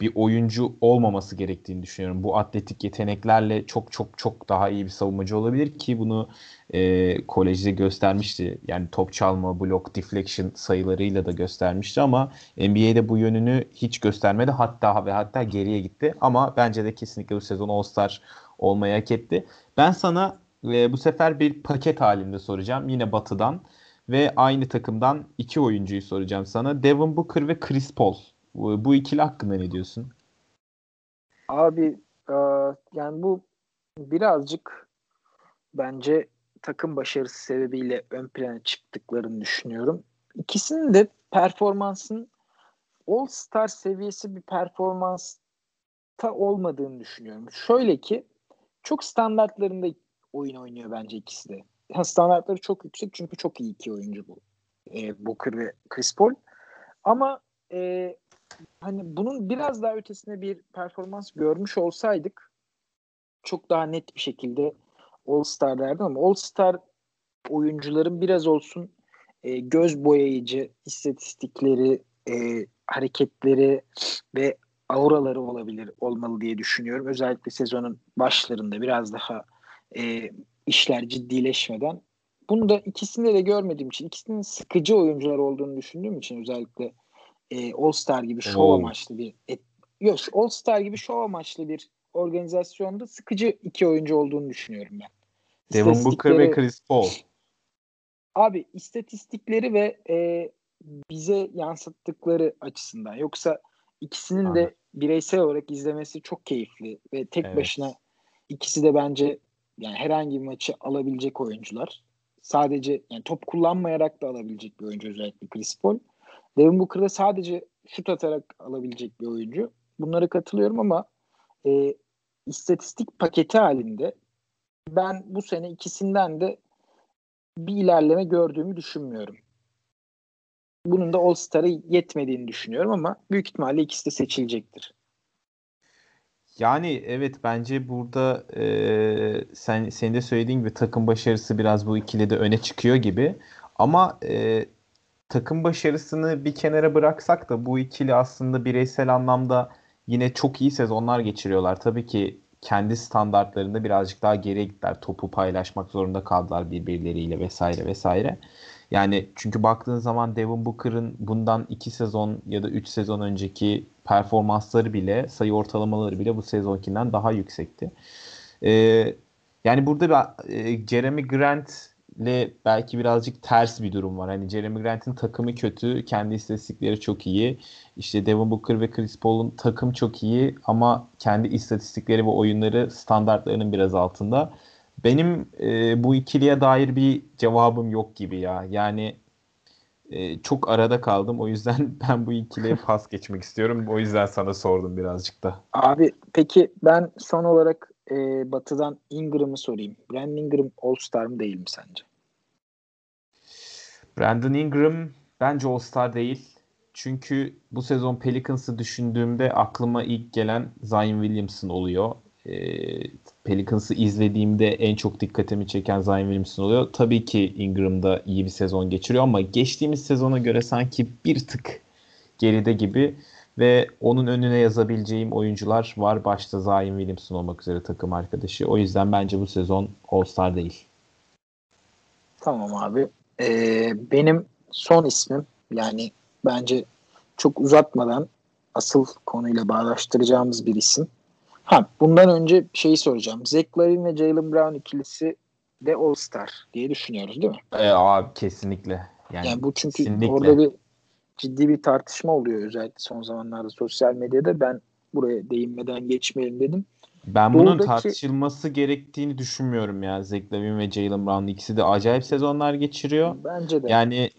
[SPEAKER 1] bir oyuncu olmaması gerektiğini düşünüyorum. Bu atletik yeteneklerle çok çok çok daha iyi bir savunmacı olabilir ki bunu e, kolejde göstermişti. Yani top çalma, blok, deflection sayılarıyla da göstermişti ama NBA'de bu yönünü hiç göstermedi. Hatta ve hatta geriye gitti. Ama bence de kesinlikle bu sezon All-Star olmayı hak etti. Ben sana e, bu sefer bir paket halinde soracağım. Yine batıdan ve aynı takımdan iki oyuncuyu soracağım sana. Devin Booker ve Chris Paul. Bu, ikili hakkında ne diyorsun?
[SPEAKER 2] Abi e, yani bu birazcık bence takım başarısı sebebiyle ön plana çıktıklarını düşünüyorum. İkisinin de performansın All Star seviyesi bir performansta olmadığını düşünüyorum. Şöyle ki çok standartlarında oyun oynuyor bence ikisi de. Standartları çok yüksek çünkü çok iyi iki oyuncu bu. E, Booker ve Chris Paul. Ama e, hani bunun biraz daha ötesine bir performans görmüş olsaydık çok daha net bir şekilde All Star derdim ama All Star oyuncuların biraz olsun e, göz boyayıcı istatistikleri, e, hareketleri ve auraları olabilir olmalı diye düşünüyorum. Özellikle sezonun başlarında biraz daha e, işler ciddileşmeden. Bunu da ikisinde de görmediğim için, ikisinin sıkıcı oyuncular olduğunu düşündüğüm için özellikle e, All Star gibi şov oh. amaçlı bir et, yok All Star gibi şov amaçlı bir organizasyonda sıkıcı iki oyuncu olduğunu düşünüyorum ben.
[SPEAKER 1] Devin Booker ve Chris Paul.
[SPEAKER 2] Abi istatistikleri ve e, bize yansıttıkları açısından. Yoksa ikisinin Aha. de bireysel olarak izlemesi çok keyifli ve tek evet. başına ikisi de bence yani herhangi bir maçı alabilecek oyuncular. Sadece yani top kullanmayarak da alabilecek bir oyuncu özellikle Chris Paul. Devin Booker da sadece şut atarak alabilecek bir oyuncu. Bunlara katılıyorum ama e, istatistik paketi halinde ben bu sene ikisinden de bir ilerleme gördüğümü düşünmüyorum. Bunun da All Star'a yetmediğini düşünüyorum ama büyük ihtimalle ikisi de seçilecektir.
[SPEAKER 1] Yani evet bence burada e, sen senin de söylediğin gibi takım başarısı biraz bu ikili de öne çıkıyor gibi. Ama e, takım başarısını bir kenara bıraksak da bu ikili aslında bireysel anlamda yine çok iyi sezonlar geçiriyorlar. Tabii ki kendi standartlarında birazcık daha geriye gittiler. Topu paylaşmak zorunda kaldılar birbirleriyle vesaire vesaire. Yani çünkü baktığın zaman Devin Booker'ın bundan 2 sezon ya da 3 sezon önceki performansları bile, sayı ortalamaları bile bu sezonkinden daha yüksekti. Ee, yani burada bir, e, Jeremy Grant belki birazcık ters bir durum var. Hani Jeremy Grant'in takımı kötü, kendi istatistikleri çok iyi. İşte Devin Booker ve Chris Paul'un takım çok iyi ama kendi istatistikleri ve oyunları standartlarının biraz altında. Benim e, bu ikiliye dair bir cevabım yok gibi ya. Yani e, çok arada kaldım. O yüzden ben bu ikiliye pas geçmek istiyorum. O yüzden sana sordum birazcık da.
[SPEAKER 2] Abi peki ben son olarak e, Batı'dan Ingram'ı sorayım. Brandon Ingram All-Star mı değil mi sence?
[SPEAKER 1] Brandon Ingram bence All-Star değil. Çünkü bu sezon Pelicans'ı düşündüğümde aklıma ilk gelen Zion Williamson oluyor. E, Pelicans'ı izlediğimde en çok dikkatimi çeken Zion Williamson oluyor. Tabii ki Ingram da iyi bir sezon geçiriyor ama geçtiğimiz sezona göre sanki bir tık geride gibi. ve onun önüne yazabileceğim oyuncular var. Başta Zion Williamson olmak üzere takım arkadaşı. O yüzden bence bu sezon All-Star değil.
[SPEAKER 2] Tamam abi. Ee, benim son ismim yani bence çok uzatmadan asıl konuyla bağdaştıracağımız bir isim. Ha, bundan önce şeyi soracağım. Zach Lavin ve Jalen Brown ikilisi de All-Star diye düşünüyoruz değil mi?
[SPEAKER 1] E, abi kesinlikle. Yani,
[SPEAKER 2] yani bu çünkü
[SPEAKER 1] kesinlikle.
[SPEAKER 2] orada bir ciddi bir tartışma oluyor özellikle son zamanlarda sosyal medyada. Ben buraya değinmeden geçmeyelim dedim.
[SPEAKER 1] Ben bunun Buradaki... tartışılması gerektiğini düşünmüyorum ya. Zach Lavin ve Jalen Brown ikisi de acayip sezonlar geçiriyor.
[SPEAKER 2] Bence de.
[SPEAKER 1] Yani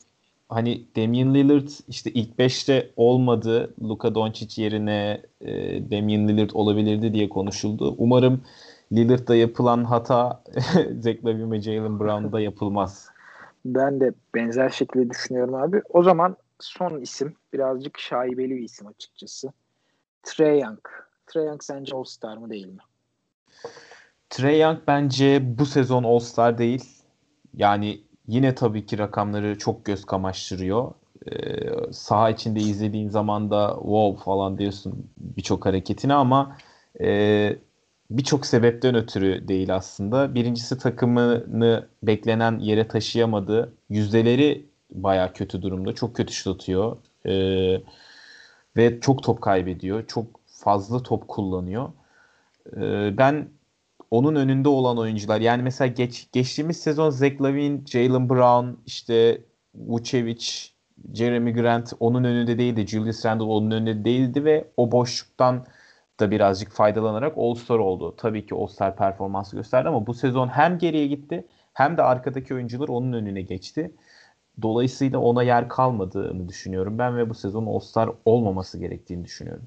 [SPEAKER 1] hani Damian Lillard işte ilk 5'te olmadı. Luka Doncic yerine e, Damian Lillard olabilirdi diye konuşuldu. Umarım Lillard'da yapılan hata Zach Lavin ve Jalen Brown'da yapılmaz.
[SPEAKER 2] Ben de benzer şekilde düşünüyorum abi. O zaman son isim birazcık şaibeli bir isim açıkçası. Trey Young. Trey Young sence All-Star mı değil mi?
[SPEAKER 1] Trey Young bence bu sezon All-Star değil. Yani yine tabii ki rakamları çok göz kamaştırıyor. Ee, saha içinde izlediğin zaman da wow falan diyorsun birçok hareketini ama e, birçok sebepten ötürü değil aslında. Birincisi takımını beklenen yere taşıyamadı. Yüzdeleri baya kötü durumda. Çok kötü şut atıyor. Ee, ve çok top kaybediyor. Çok fazla top kullanıyor. Ee, ben onun önünde olan oyuncular yani mesela geç, geçtiğimiz sezon Zach Lavin, Jalen Brown, işte Vucevic, Jeremy Grant onun önünde değildi. Julius Randle onun önünde değildi ve o boşluktan da birazcık faydalanarak All-Star oldu. Tabii ki All-Star performansı gösterdi ama bu sezon hem geriye gitti hem de arkadaki oyuncular onun önüne geçti. Dolayısıyla ona yer kalmadığını düşünüyorum ben ve bu sezon All-Star olmaması gerektiğini düşünüyorum.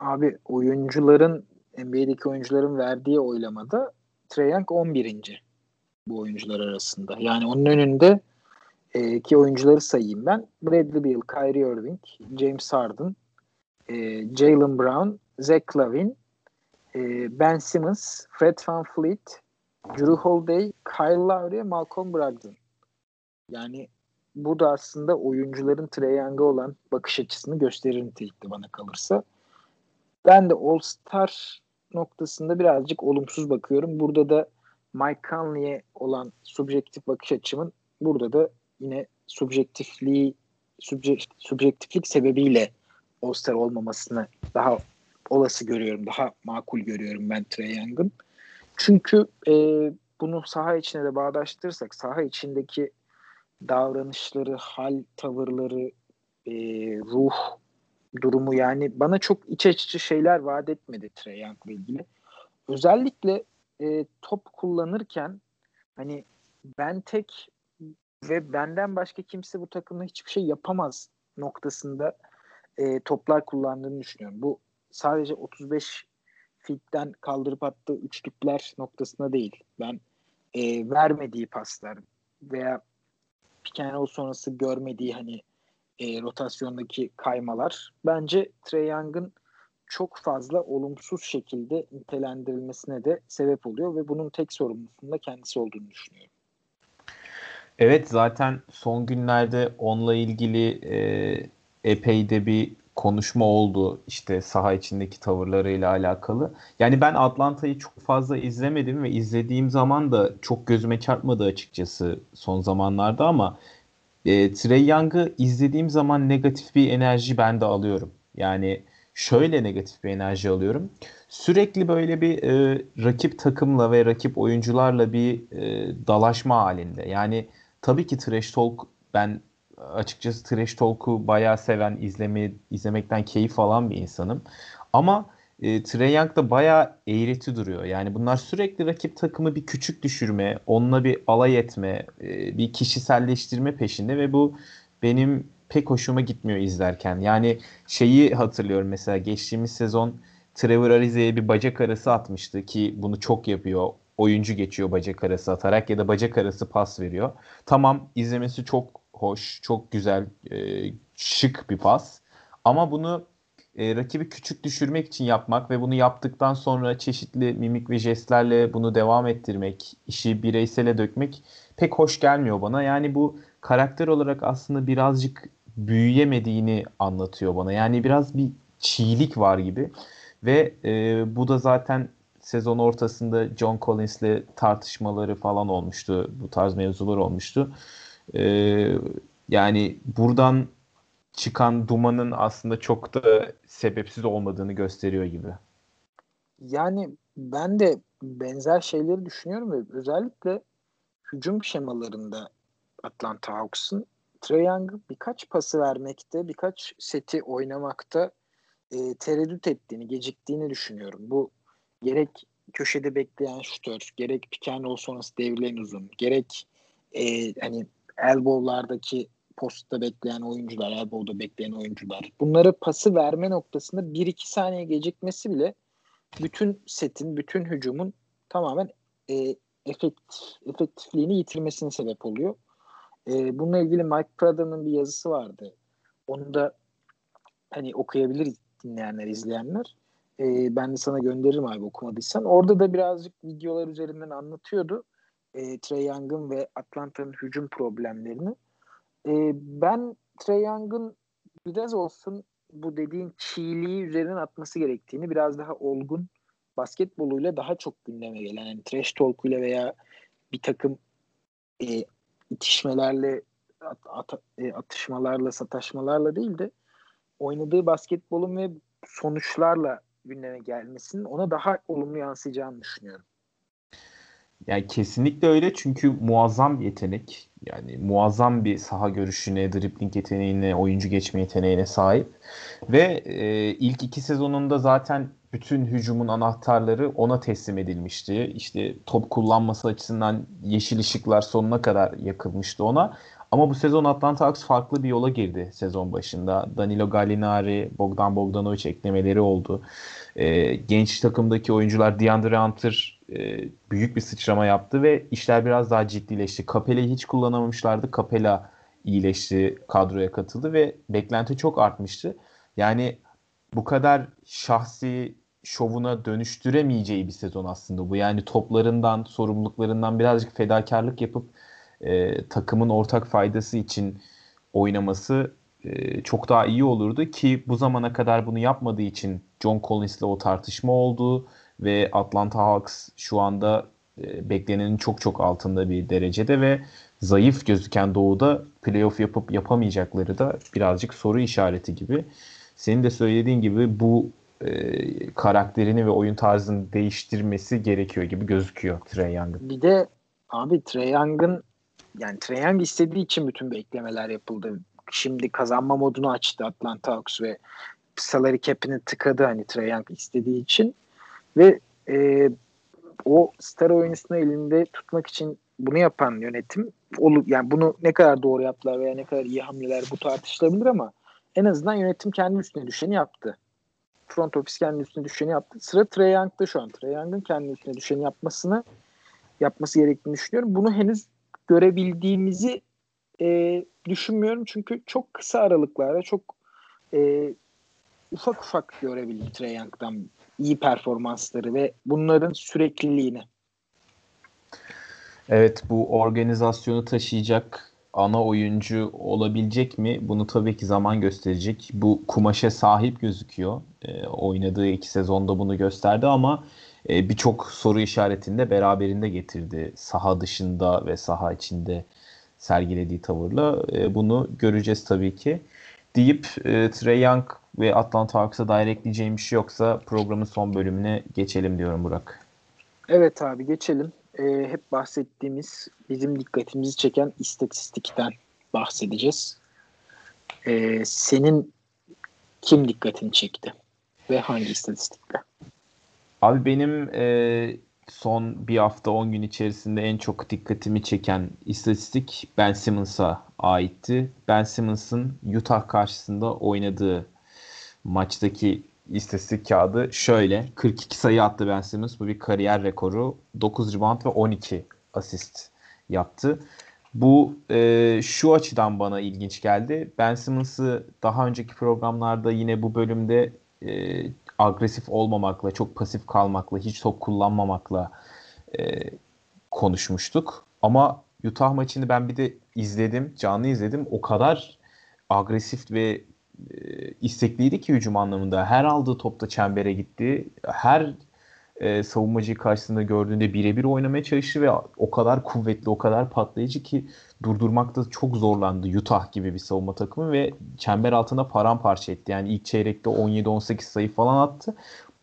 [SPEAKER 2] Abi oyuncuların NBA'deki oyuncuların verdiği oylamada Trae Young 11. bu oyuncular arasında. Yani onun önünde e, ki oyuncuları sayayım ben. Bradley Beal, Kyrie Irving, James Harden, e, Jalen Brown, Zach Lavin, e, Ben Simmons, Fred Van Fleet, Drew Holiday, Kyle Lowry, Malcolm Brogdon. Yani bu da aslında oyuncuların Trae olan bakış açısını gösterir nitelikte bana kalırsa. Ben de All-Star noktasında birazcık olumsuz bakıyorum. Burada da Mike Conley'e olan subjektif bakış açımın burada da yine subjektifliği subjek, subjektiflik sebebiyle All-Star olmamasını daha olası görüyorum. Daha makul görüyorum ben Trae Young'ın. Çünkü e, bunu saha içine de bağdaştırırsak saha içindeki davranışları, hal, tavırları, e, ruh durumu yani bana çok iç açıcı şeyler vaat etmedi Trey Young'la ilgili. Özellikle e, top kullanırken hani ben tek ve benden başka kimse bu takımda hiçbir şey yapamaz noktasında e, toplar kullandığını düşünüyorum. Bu sadece 35 fitten kaldırıp attığı üçlükler noktasında değil. Ben e, vermediği paslar veya pick and sonrası görmediği hani e, rotasyondaki kaymalar bence Trey Young'ın çok fazla olumsuz şekilde nitelendirilmesine de sebep oluyor ve bunun tek sorumlusunun da kendisi olduğunu düşünüyorum.
[SPEAKER 1] Evet zaten son günlerde onunla ilgili e, epey de bir konuşma oldu işte saha içindeki tavırlarıyla alakalı. Yani ben Atlanta'yı çok fazla izlemedim ve izlediğim zaman da çok gözüme çarpmadı açıkçası son zamanlarda ama e, Trey Young'ı izlediğim zaman negatif bir enerji ben de alıyorum. Yani şöyle negatif bir enerji alıyorum. Sürekli böyle bir e, rakip takımla ve rakip oyuncularla bir e, dalaşma halinde. Yani tabii ki trash talk ben açıkçası trash talk'u bayağı seven, izleme, izlemekten keyif alan bir insanım. Ama e, Trey Young da bayağı eğreti duruyor. Yani bunlar sürekli rakip takımı bir küçük düşürme, onunla bir alay etme, e, bir kişiselleştirme peşinde ve bu benim pek hoşuma gitmiyor izlerken. Yani şeyi hatırlıyorum mesela geçtiğimiz sezon Trevor Arize'ye bir bacak arası atmıştı ki bunu çok yapıyor. Oyuncu geçiyor bacak arası atarak ya da bacak arası pas veriyor. Tamam izlemesi çok hoş, çok güzel, e, şık bir pas. Ama bunu e, rakibi küçük düşürmek için yapmak ve bunu yaptıktan sonra çeşitli mimik ve jestlerle bunu devam ettirmek, işi bireysele dökmek pek hoş gelmiyor bana. Yani bu karakter olarak aslında birazcık büyüyemediğini anlatıyor bana. Yani biraz bir çiğlik var gibi. Ve e, bu da zaten sezon ortasında John Collins'le tartışmaları falan olmuştu. Bu tarz mevzular olmuştu. E, yani buradan çıkan dumanın aslında çok da sebepsiz olmadığını gösteriyor gibi.
[SPEAKER 2] Yani ben de benzer şeyleri düşünüyorum ve özellikle hücum şemalarında Atlanta Hawks'ın Trae Young birkaç pası vermekte, birkaç seti oynamakta e, tereddüt ettiğini, geciktiğini düşünüyorum. Bu gerek köşede bekleyen şutör, gerek pick and roll sonrası devrilen uzun, gerek e, hani elbow'lardaki postta bekleyen oyuncular, elbow'da bekleyen oyuncular. Bunları pası verme noktasında 1-2 saniye gecikmesi bile bütün setin, bütün hücumun tamamen e, efekt, efektifliğini yitirmesine sebep oluyor. E, bununla ilgili Mike Prada'nın bir yazısı vardı. Onu da hani okuyabilir dinleyenler, izleyenler. E, ben de sana gönderirim abi okumadıysan. Orada da birazcık videolar üzerinden anlatıyordu. E, Trey Young'ın ve Atlanta'nın hücum problemlerini. E, ben Trey Young'ın biraz olsun bu dediğin çiğliği üzerinden atması gerektiğini biraz daha olgun basketboluyla daha çok gündeme gelen yani trash talk'uyla veya bir takım e, itişmelerle at, at, e, atışmalarla sataşmalarla değil de oynadığı basketbolun ve sonuçlarla gündeme gelmesinin ona daha olumlu yansıyacağını düşünüyorum.
[SPEAKER 1] Yani kesinlikle öyle çünkü muazzam bir yetenek. Yani muazzam bir saha görüşüne, dribbling yeteneğine, oyuncu geçme yeteneğine sahip. Ve e, ilk iki sezonunda zaten bütün hücumun anahtarları ona teslim edilmişti. İşte top kullanması açısından yeşil ışıklar sonuna kadar yakılmıştı ona. Ama bu sezon Atlanta Hawks farklı bir yola girdi sezon başında. Danilo Gallinari, Bogdan Bogdanovic eklemeleri oldu. E, genç takımdaki oyuncular DeAndre Hunter e, büyük bir sıçrama yaptı ve işler biraz daha ciddileşti. Capela'yı hiç kullanamamışlardı. Capela iyileşti, kadroya katıldı ve beklenti çok artmıştı. Yani bu kadar şahsi şovuna dönüştüremeyeceği bir sezon aslında bu. Yani toplarından, sorumluluklarından birazcık fedakarlık yapıp e, takımın ortak faydası için oynaması e, çok daha iyi olurdu ki bu zamana kadar bunu yapmadığı için John Collins'le o tartışma oldu ve Atlanta Hawks şu anda e, beklenenin çok çok altında bir derecede ve zayıf gözüken Doğu'da playoff yapıp yapamayacakları da birazcık soru işareti gibi. Senin de söylediğin gibi bu e, karakterini ve oyun tarzını değiştirmesi gerekiyor gibi gözüküyor Trey Young'ın.
[SPEAKER 2] Bir de abi Trey Young'ın yani Trey Young istediği için bütün beklemeler yapıldı. Şimdi kazanma modunu açtı Atlanta Hawks ve salary cap'ini tıkadı hani Trey Young istediği için ve e, o star oyuncusunu elinde tutmak için bunu yapan yönetim yani bunu ne kadar doğru yaptılar veya ne kadar iyi hamleler bu tartışılabilir ama en azından yönetim kendi üstüne düşeni yaptı. Front office kendi üstüne düşeni yaptı. Sıra Trey Young'da şu an. Trey Young'ın kendi üstüne düşeni yapmasını yapması gerektiğini düşünüyorum. Bunu henüz görebildiğimizi e, düşünmüyorum. Çünkü çok kısa aralıklarda çok e, ufak ufak görebildim Trey Young'dan iyi performansları ve bunların sürekliliğini.
[SPEAKER 1] Evet bu organizasyonu taşıyacak ana oyuncu olabilecek mi? Bunu tabii ki zaman gösterecek. Bu kumaşa sahip gözüküyor. E, oynadığı iki sezonda bunu gösterdi ama e, birçok soru işaretini de beraberinde getirdi. Saha dışında ve saha içinde sergilediği tavırla. E, bunu göreceğiz tabii ki. Deyip e, Trey Young ve Atlanta Hawks'a dair ekleyeceğim bir şey yoksa programın son bölümüne geçelim diyorum Burak.
[SPEAKER 2] Evet abi geçelim. Ee, hep bahsettiğimiz bizim dikkatimizi çeken istatistikten bahsedeceğiz. Ee, senin kim dikkatini çekti ve hangi istatistikte?
[SPEAKER 1] Abi benim e, son bir hafta 10 gün içerisinde en çok dikkatimi çeken istatistik Ben Simmons'a aitti. Ben Simmons'ın Utah karşısında oynadığı maçtaki istatistik kağıdı şöyle. 42 sayı attı Ben Simmons. Bu bir kariyer rekoru. 9 rebound ve 12 asist yaptı. Bu e, şu açıdan bana ilginç geldi. Ben Simmons'ı daha önceki programlarda yine bu bölümde e, agresif olmamakla, çok pasif kalmakla, hiç top kullanmamakla e, konuşmuştuk. Ama Utah maçını ben bir de izledim, canlı izledim. O kadar agresif ve istekliydi ki hücum anlamında. Her aldığı topta çembere gitti. Her e, savunmacıyı karşısında gördüğünde birebir oynamaya çalıştı ve o kadar kuvvetli, o kadar patlayıcı ki durdurmakta çok zorlandı Utah gibi bir savunma takımı ve çember altında paramparça etti. Yani ilk çeyrekte 17-18 sayı falan attı.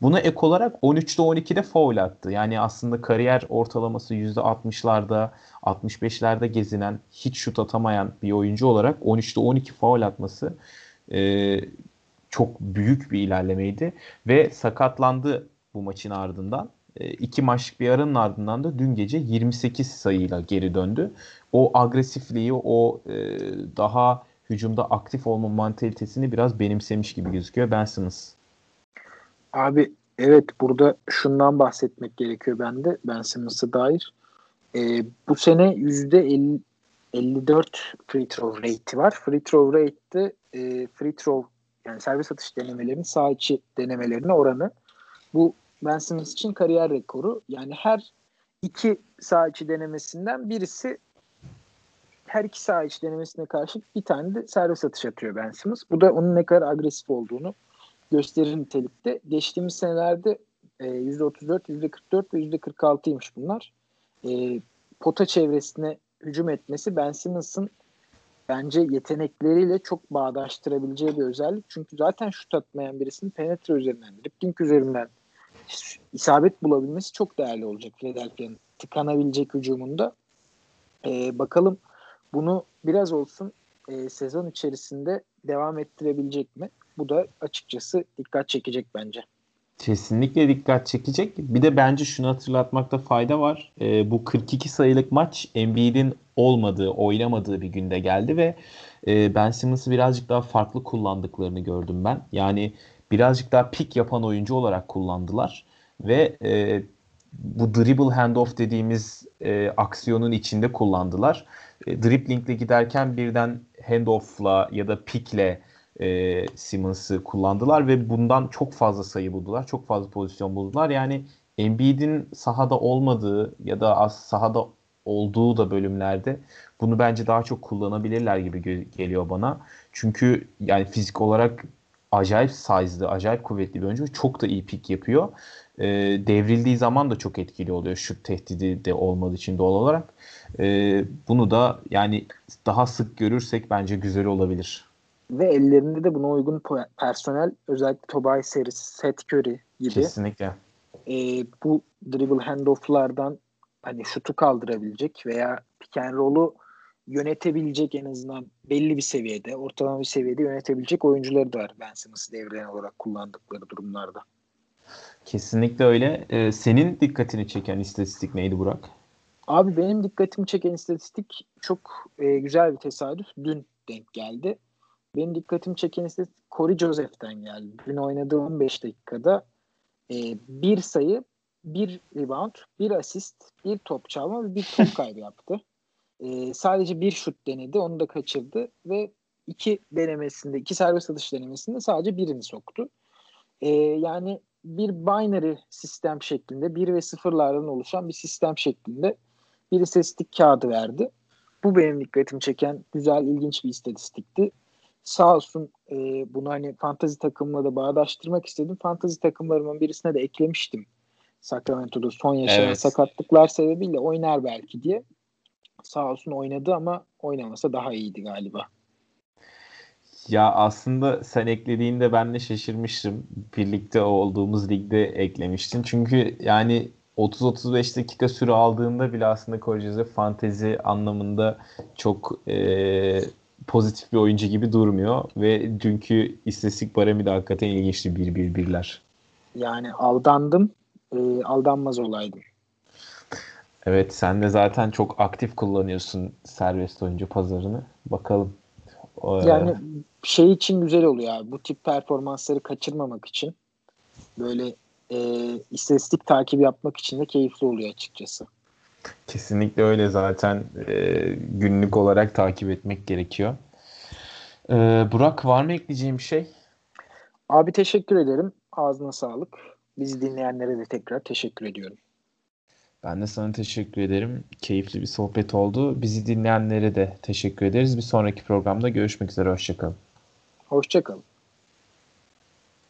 [SPEAKER 1] Buna ek olarak 13'te 12'de foul attı. Yani aslında kariyer ortalaması %60'larda, 65'lerde gezinen, hiç şut atamayan bir oyuncu olarak 13'te 12 foul atması e, çok büyük bir ilerlemeydi. Ve sakatlandı bu maçın ardından. E, iki maçlık bir aranın ardından da dün gece 28 sayıyla geri döndü. O agresifliği, o e, daha hücumda aktif olma mantalitesini biraz benimsemiş gibi gözüküyor Ben Simmons.
[SPEAKER 2] Abi evet burada şundan bahsetmek gerekiyor bende Ben dair. E, bu sene yüzde 54 free throw rate'i var. Free throw rate'de e, free throw yani servis atış denemelerinin sağ içi denemelerine oranı. Bu Ben Simmons için kariyer rekoru. Yani her iki sağ içi denemesinden birisi her iki sağ içi denemesine karşı bir tane de servis atış atıyor Ben Simmons. Bu da onun ne kadar agresif olduğunu gösterir nitelikte. Geçtiğimiz senelerde e, %34, %44 ve %46'ymış bunlar. E, pota çevresine hücum etmesi Ben Simmons'ın bence yetenekleriyle çok bağdaştırabileceği bir özellik. Çünkü zaten şut atmayan birisinin penetre üzerinden, dribbling üzerinden isabet bulabilmesi çok değerli olacak Philadelphia'nın tıkanabilecek hücumunda. Ee, bakalım bunu biraz olsun e, sezon içerisinde devam ettirebilecek mi? Bu da açıkçası dikkat çekecek bence.
[SPEAKER 1] Kesinlikle dikkat çekecek. Bir de bence şunu hatırlatmakta fayda var. E, bu 42 sayılık maç Embiid'in olmadığı, oynamadığı bir günde geldi ve e, Ben Simmons'ı birazcık daha farklı kullandıklarını gördüm ben. Yani birazcık daha pik yapan oyuncu olarak kullandılar ve e, bu dribble handoff dediğimiz e, aksiyonun içinde kullandılar. E, driblingle giderken birden handoff'la ya da pikle e, Simmons'ı kullandılar ve bundan çok fazla sayı buldular. Çok fazla pozisyon buldular. Yani Embiid'in sahada olmadığı ya da az sahada olduğu da bölümlerde bunu bence daha çok kullanabilirler gibi geliyor bana. Çünkü yani fizik olarak acayip size'lı, acayip kuvvetli bir oyuncu. Çok da iyi pik yapıyor. E, devrildiği zaman da çok etkili oluyor. Şut tehdidi de olmadığı için doğal olarak. E, bunu da yani daha sık görürsek bence güzel olabilir
[SPEAKER 2] ve ellerinde de buna uygun personel özellikle Tobias serisi, Seth Curry gibi.
[SPEAKER 1] Kesinlikle.
[SPEAKER 2] E, bu dribble handoff'lardan hani şutu kaldırabilecek veya pick and roll'u yönetebilecek en azından belli bir seviyede, ortalama bir seviyede yönetebilecek oyuncuları da var Ben Simmons'ı devren olarak kullandıkları durumlarda.
[SPEAKER 1] Kesinlikle öyle. Ee, senin dikkatini çeken istatistik neydi Burak?
[SPEAKER 2] Abi benim dikkatimi çeken istatistik çok e, güzel bir tesadüf. Dün denk geldi. Benim dikkatimi çeken ise Corey Joseph'ten geldi. Dün oynadığı 15 dakikada e, bir sayı, bir rebound, bir asist, bir top çalma ve bir top kaybı yaptı. E, sadece bir şut denedi. Onu da kaçırdı ve iki denemesinde, iki serbest atış denemesinde sadece birini soktu. E, yani bir binary sistem şeklinde, bir ve sıfırlardan oluşan bir sistem şeklinde bir istatistik kağıdı verdi. Bu benim dikkatimi çeken güzel, ilginç bir istatistikti sağ olsun e, bunu hani fantazi takımla da bağdaştırmak istedim. Fantazi takımlarımın birisine de eklemiştim. Sacramento'da son yaşanan evet. sakatlıklar sebebiyle oynar belki diye. Sağ olsun oynadı ama oynamasa daha iyiydi galiba.
[SPEAKER 1] Ya aslında sen eklediğinde ben de şaşırmıştım. Birlikte olduğumuz ligde eklemiştin. Çünkü yani 30-35 dakika süre aldığında bile aslında Corey fantezi anlamında çok e, pozitif bir oyuncu gibi durmuyor ve dünkü istatistik baremi de hakikaten ilginçti 1-1-1'ler.
[SPEAKER 2] Yani aldandım, e, aldanmaz olaydım.
[SPEAKER 1] Evet sen de zaten çok aktif kullanıyorsun serbest oyuncu pazarını. Bakalım.
[SPEAKER 2] Yani şey için güzel oluyor abi. Bu tip performansları kaçırmamak için böyle e, istatistik takip yapmak için de keyifli oluyor açıkçası.
[SPEAKER 1] Kesinlikle öyle zaten e, günlük olarak takip etmek gerekiyor. E, Burak var mı ekleyeceğim bir şey?
[SPEAKER 2] Abi teşekkür ederim. Ağzına sağlık. Bizi dinleyenlere de tekrar teşekkür ediyorum.
[SPEAKER 1] Ben de sana teşekkür ederim. Keyifli bir sohbet oldu. Bizi dinleyenlere de teşekkür ederiz. Bir sonraki programda görüşmek üzere. Hoşçakalın.
[SPEAKER 2] Hoşçakalın.